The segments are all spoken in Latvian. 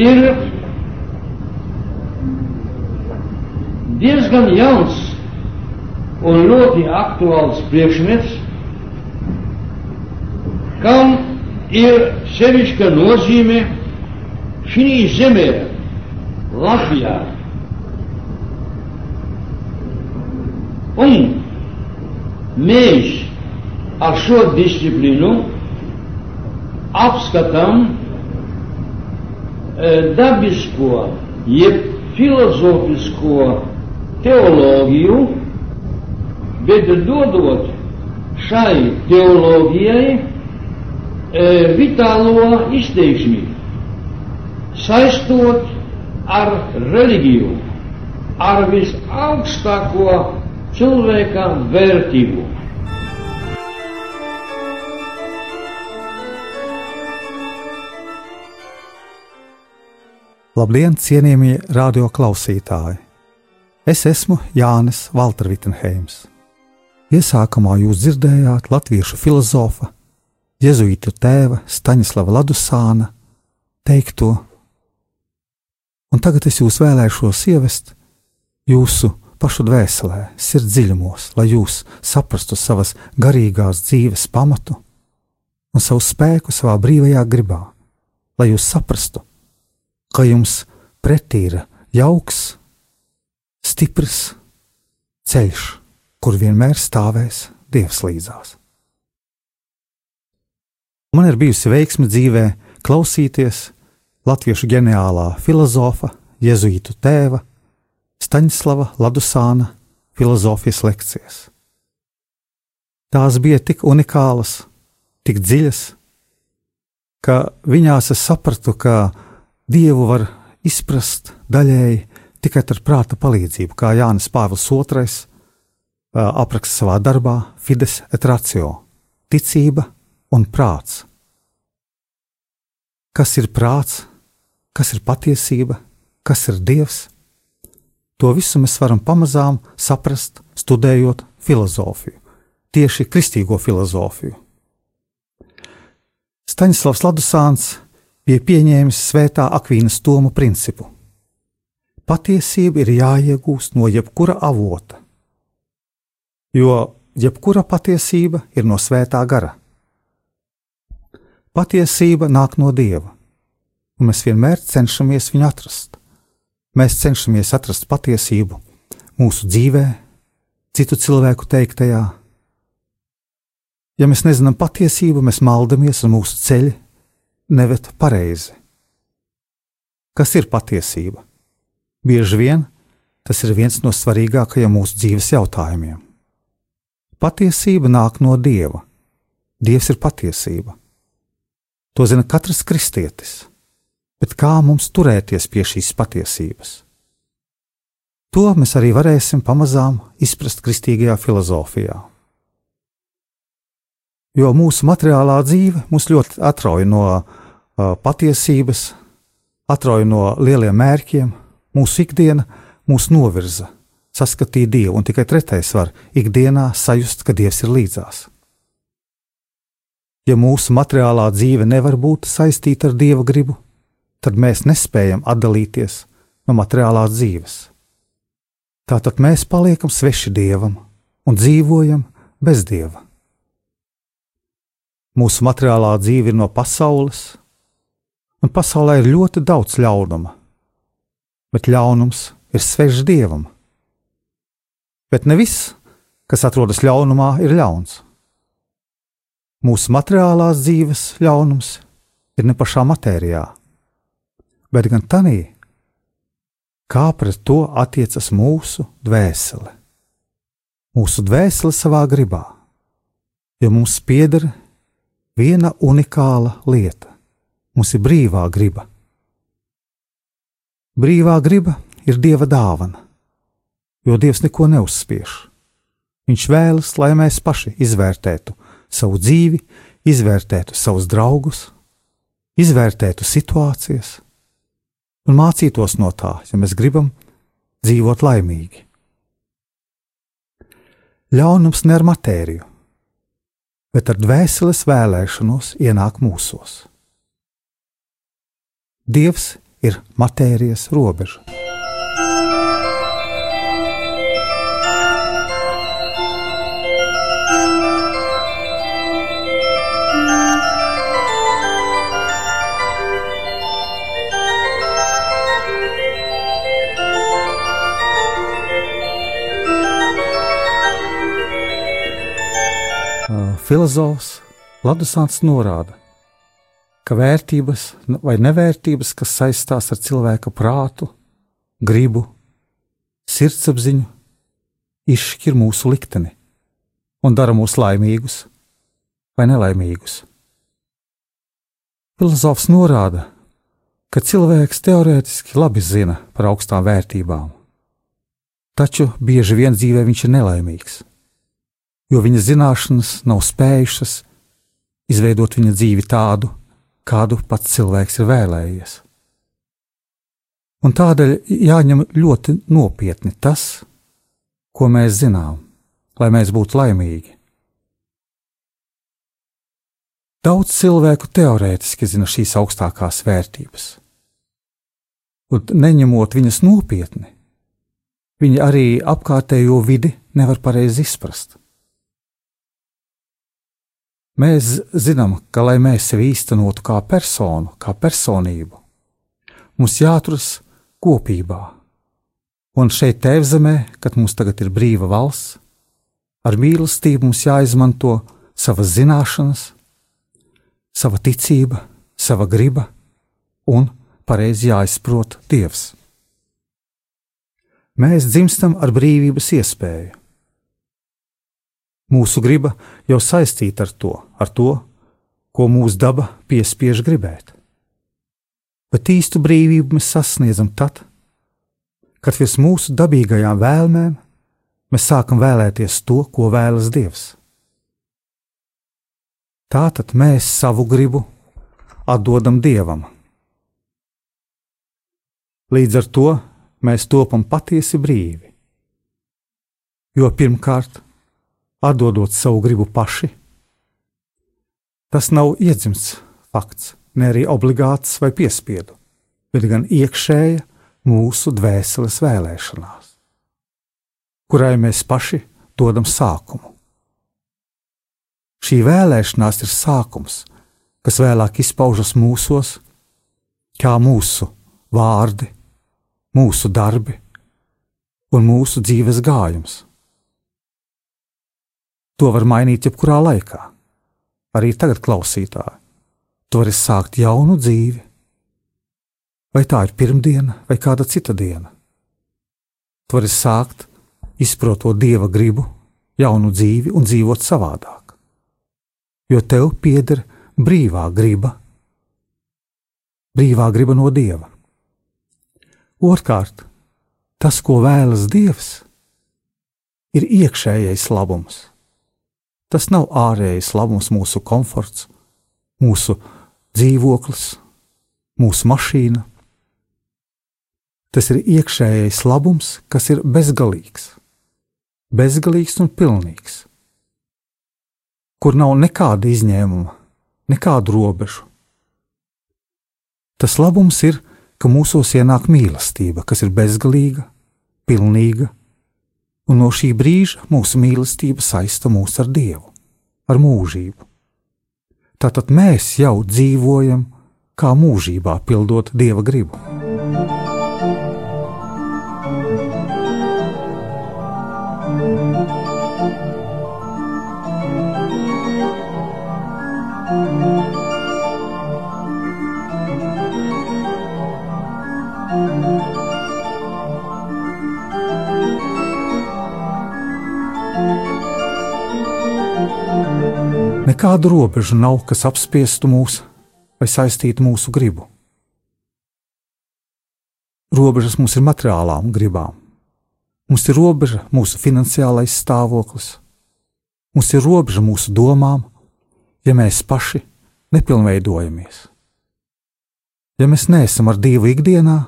ir diezgan jauns un ļoti aktuāls priekšmets, kam ir sevišķa nozīme šī zemē, Latvijā. Un mēs ar šo disciplīnu apskatām e, dabisko, jeb filozofisko teoloģiju, bet dodot šai teoloģijai e, vitālo izteiksmi, saistot ar reliģiju, ar visaugstāko cilvēka vērtību. Labdien, cienījamie radio klausītāji! Es esmu Jānis Valtervitenheims. Iesākumā jūs dzirdējāt latviešu filozofa, jēzuītu tēva Staņislava Ladusāna teikto, un tagad es jūs vēlēšos ievest jūsu pašu dvēselē, sirds dziļumos, lai jūs saprastu savas garīgās dzīves pamatu un savu spēku savā brīvajā gribā, lai jūs saprastu, ka jums pretī ir jauks, stiprs ceļš, kur vienmēr stāvēs Dievs līdzās. Man ir bijusi veiksme dzīvē klausīties latviešu ģeniālā filozofa, jēzuītu tēva Staņslava Ladusāna filozofijas lekcijas. Tās bija tik unikālas, tik dziļas, ka viņās es sapratu, ka Dievu var izprast daļēji tikai ar prāta palīdzību, kā Jānis Pāvils II apraksta savā darbā Fides et Ratio - ticība un prāts. Kas ir prāts, kas ir patiesība, kas ir dievs? To visu mēs varam pamazām saprast, studējot filozofiju, tieši kristīgo filozofiju. Staņslavs Ladusāns bija pieņēmis svētā Akvīnas tomu principu. Patiesība ir jāiegūst no jebkura avota, jo jebkura patiesība ir no svētā gara. Patiesība nāk no dieva, un mēs vienmēr cenšamies viņu atrast. Mēs cenšamies atrast patiesību mūsu dzīvē, citu cilvēku teiktajā. Ja mēs nezinām patiesību, mēs maldamies un mūsu ceļi neved pareizi. Kas ir patiesība? Bieži vien tas ir viens no svarīgākajiem mūsu dzīves jautājumiem. Patiesība nāk no Dieva. Dievs ir patiesība. To zina katrs kristietis, bet kā mums turēties pie šīs patiesības? To mēs arī varēsim pamazām izprast kristīgajā filozofijā. Jo mūsu materiālā dzīve mūs ļoti atrauj no patiesības, atrauj no lieliem mērķiem, mūsu ikdiena mūs novirza, saskatīt Dievu, un tikai trešais var ikdienā sajust, ka Dievs ir līdzās. Ja mūsu materiālā dzīve nevar būt saistīta ar Dieva gribu, tad mēs nespējam atdalīties no materiālās dzīves. Tātad mēs paliekam sveši Dievam un dzīvojam bez Dieva. Mūsu materiālā dzīve ir no pasaules, un pasaulē ir ļoti daudz ļaunuma, bet ļaunums ir svešs dievam. Bet ne viss, kas atrodas ļaunumā, ir ļauns. Mūsu materiālās dzīves ļaunums ir ne pašā matērijā, bet gan tanī, kā pret to attiecas mūsu dvēsele. Mūsu dvēsele savā gribā, jo mums pieder viena unikāla lieta Mums ir brīvā griba. Brīvā griba ir dieva dāvana, jo dievs neko neuzspiež. Viņš vēlas, lai mēs paši izvērtētu savu dzīvi, izvērtētu savus draugus, izvērtētu situācijas un mācītos no tā, ja mēs gribam dzīvot laimīgi. Ļaunums ne ar matēriju, bet ar dvēseles vēlēšanos ienāk mūsos. Dievs ir matērijas robeža. filozofs Ladusāns norāda, ka vērtības vai nevērtības, kas saistās ar cilvēka prātu, gribu, sirdsapziņu, izšķir mūsu likteni un dara mūs laimīgus vai nelaimīgus. Filozofs norāda, ka cilvēks teorētiski labi zina par augstām vērtībām, taču bieži vien dzīvē viņš ir nelaimīgs jo viņa zināšanas nav spējušas izveidot viņa dzīvi tādu, kādu pats cilvēks ir vēlējies. Un tādēļ jāņem ļoti nopietni tas, ko mēs zinām, lai mēs būtu laimīgi. Daudz cilvēku teorētiski zina šīs augstākās vērtības, un neņemot viņas nopietni, viņi arī apkārtējo vidi nevar pareizi izprast. Mēs zinām, ka, lai mēs sevi īstenotu kā personu, kā personību, mums jāturas kopībā. Un šeit, Tēvzemē, kad mums tagad ir brīva valsts, ar mīlestību mums jāizmanto savas zināšanas, sava ticība, sava griba un pareizi jāizprot Dievs. Mēs dzimstam ar brīvības iespēju. Mūsu griba jau saistīta ar to, ar to, ko mūsu daba piespiež gribēt. Bet īstu brīvību mēs sasniedzam tad, kad virs mūsu dabīgajām vēlmēm mēs sākam vēlēties to, ko vēlas Dievs. Tātad mēs savu gribu atdodam Dievam. Līdz ar to mēs topam patiesi brīvi. Jo pirmkārt, atdodot savu gribu paši. Tas nav iedzimts fakts, ne arī obligāts vai piespiedu, bet gan iekšēja mūsu dvēseles vēlēšanās, kurai mēs paši dodam sākumu. Šī vēlēšanās ir sākums, kas vēlāk izpaužas mūsos, kā mūsu vārdi, mūsu darbi un mūsu dzīves gājums. To var mainīt jebkurā laikā. Arī tagad, klausītāji, tu vari sākt jaunu dzīvi. Vai tā ir pirmdiena vai kāda cita diena? Tu vari sākt izprotot dieva gribu, jaunu dzīvi un dzīvot savādāk. Jo tev pieder brīvā griba, brīvā griba no dieva. Otrkārt, tas, ko vēlas dievs, ir iekšējais labums. Tas nav ārējais labums, mūsu komforts, mūsu dzīvoklis, mūsu mašīna. Tas ir iekšējais labums, kas ir bezgalīgs, bezgalīgs un pilnīgs, kur nav nekāda izņēmuma, nekādu robežu. Tas labums ir, ka mūsos ienāk mīlestība, kas ir bezgalīga, pilnīga un no šī brīža mūsu mīlestība saista mūs ar Dievu, ar mūžību. Tātad mēs jau dzīvojam kā mūžībā, pildot Dieva gribu. Nekādu robežu nav, kas apspiestu mūs, vai saistīta mūsu gribu. Robežas mums ir materiālām gribām. Mums ir robeža mūsu finansiālais stāvoklis, mums ir robeža mūsu domām, ja mēs paši nepilnveidojamies. Ja mēs neesam ar Dievu ikdienā,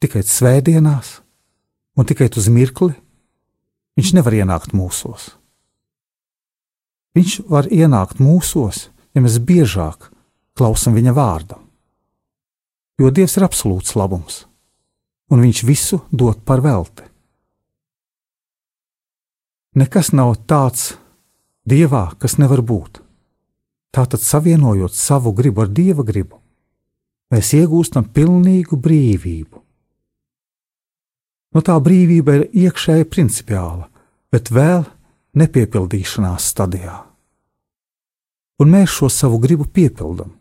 tikai svētdienās un tikai uz mirkli, Viņš nevar ienākt mūsos. Viņš var ienākt mūsos, ja mēs biežāk klausām viņa vārdam. Jo Dievs ir absolūts labums, un Viņš visu dod par velti. Nekas nav tāds Dievā, kas nevar būt. Tātad, savienojot savu gribu ar Dieva gribu, mēs iegūstam pilnīgu brīvību. Nu, tā brīvība ir iekšēji principiāla, bet vēl nepiepildīšanās stadijā. Un mēs šo savu gribu piepildām.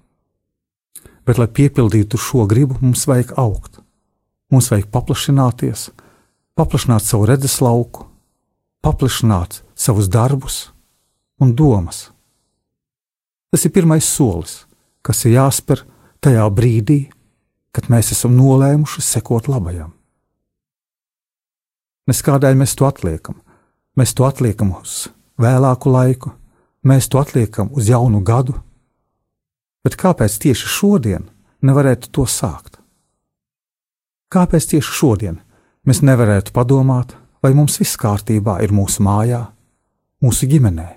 Bet, lai piepildītu šo gribu, mums vajag augt. Mums vajag paplašināties, paplašināt savu redzeslauku, paplašināt savus darbus un domas. Tas ir pirmais solis, kas ir jāspēr tajā brīdī, kad mēs esam nolēmuši sekot labajam. Nes kādēļ mēs to atliekam? Mēs to atliekam uz vēlāku laiku, mēs to atliekam uz jaunu gadu. Bet kāpēc tieši šodien nevarētu to sākt? Kāpēc tieši šodien mēs nevarētu padomāt, vai mums viss kārtībā ir mūsu mājā, mūsu ģimenē?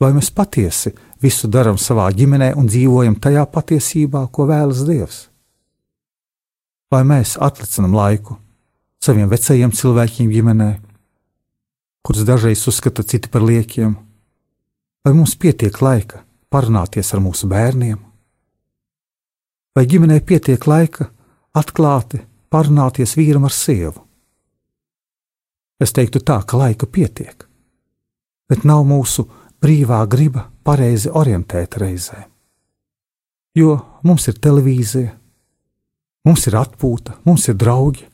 Vai mēs patiesi visu darām savā ģimenē un dzīvojam tajā patiesībā, ko vēlas Dievs? Vai mēs atlicinām laiku saviem vecajiem cilvēkiem ģimenē, kurus dažreiz uzskata citi par liekiem, vai mums pietiek laika parunāties ar mūsu bērniem, vai ģimenē pietiek laika atklāti parunāties vīram ar sievu. Es teiktu tā, ka laika pietiek, bet nav mūsu brīvā griba pareizi orientēt reizē. Jo mums ir televīzija, mums ir atpūta, mums ir draugi,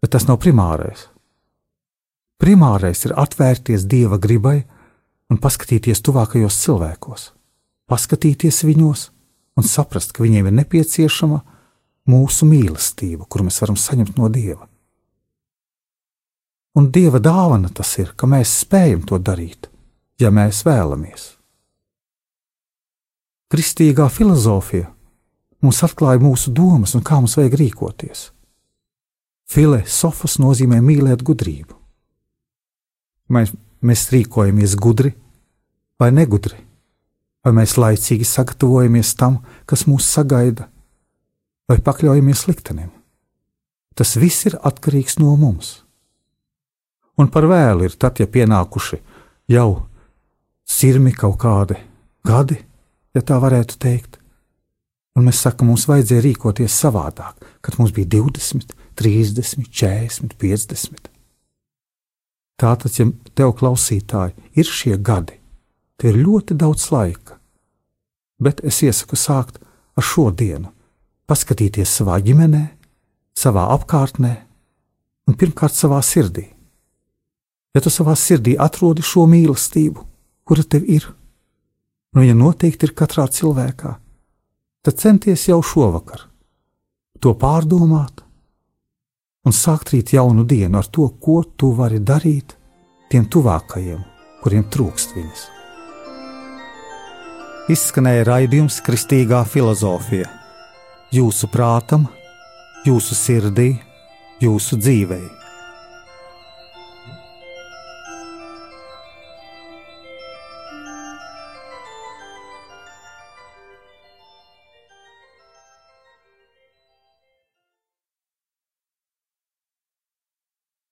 bet tas nav primārais. Primārais ir atvērties dieva gribai un paskatīties tuvākajos cilvēkos, paskatīties viņos un saprast, ka viņiem ir nepieciešama mūsu mīlestība, kuru mēs varam saņemt no dieva. Un dieva dāvana tas ir, ka mēs spējam to darīt, ja mēs vēlamies. Kristīgā filozofija mums atklāja mūsu domas un kā mums vajag rīkoties. Filosofas nozīmē mīlēt gudrību. Mēs, mēs rīkojamies gudri vai negudri, vai mēs laicīgi sagatavojamies tam, kas mūs sagaida, vai pakļaujamies liktenim. Tas viss ir atkarīgs no mums. Un par vēlu ir tad, ja pienākuši jau sirmi kaut kādi gadi, ja tā varētu teikt. Un mēs sakām, mums vajadzēja rīkoties savādāk, kad mums bija 20, 30, 40, 50. Tātad, ja tev klausītāji ir šie gadi, tev ir ļoti daudz laika, bet es iesaku sākt ar šo dienu, paskatīties savā ģimenē, savā apkārtnē un pirmkārt savā sirdī. Ja tu savā sirdī atrodi šo mīlestību, kura tev ir, nu, ja noteikti ir katrā cilvēkā, tad centies jau šovakar to pārdomāt un sākt rīt jaunu dienu ar to, ko tu vari darīt tiem tuvākajiem, kuriem trūkst viņas. Izskanēja raidījums Kristīgā filozofija. Jūsu prātam, jūsu sirdī, jūsu dzīvēm.